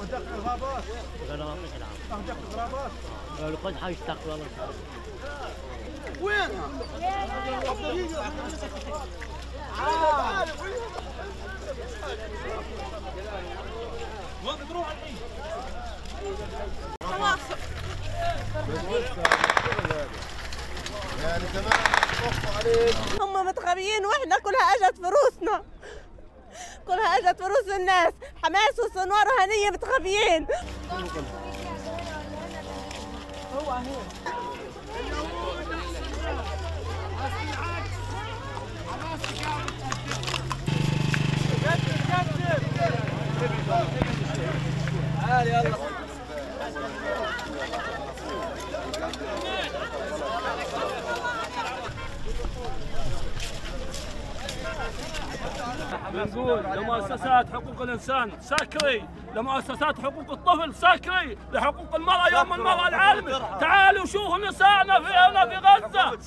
ودق الغابات؟ يعني هم متغبيين وإحنا كلها اجت فروسنا كلها اجت فروس الناس. حماس وسنوار وهنية متغبيين بنقول لمؤسسات حقوق الإنسان سكري لمؤسسات حقوق الطفل سكري لحقوق المرأة يوم المرأة العالمي تعالوا شوفوا نسائنا في في غزة.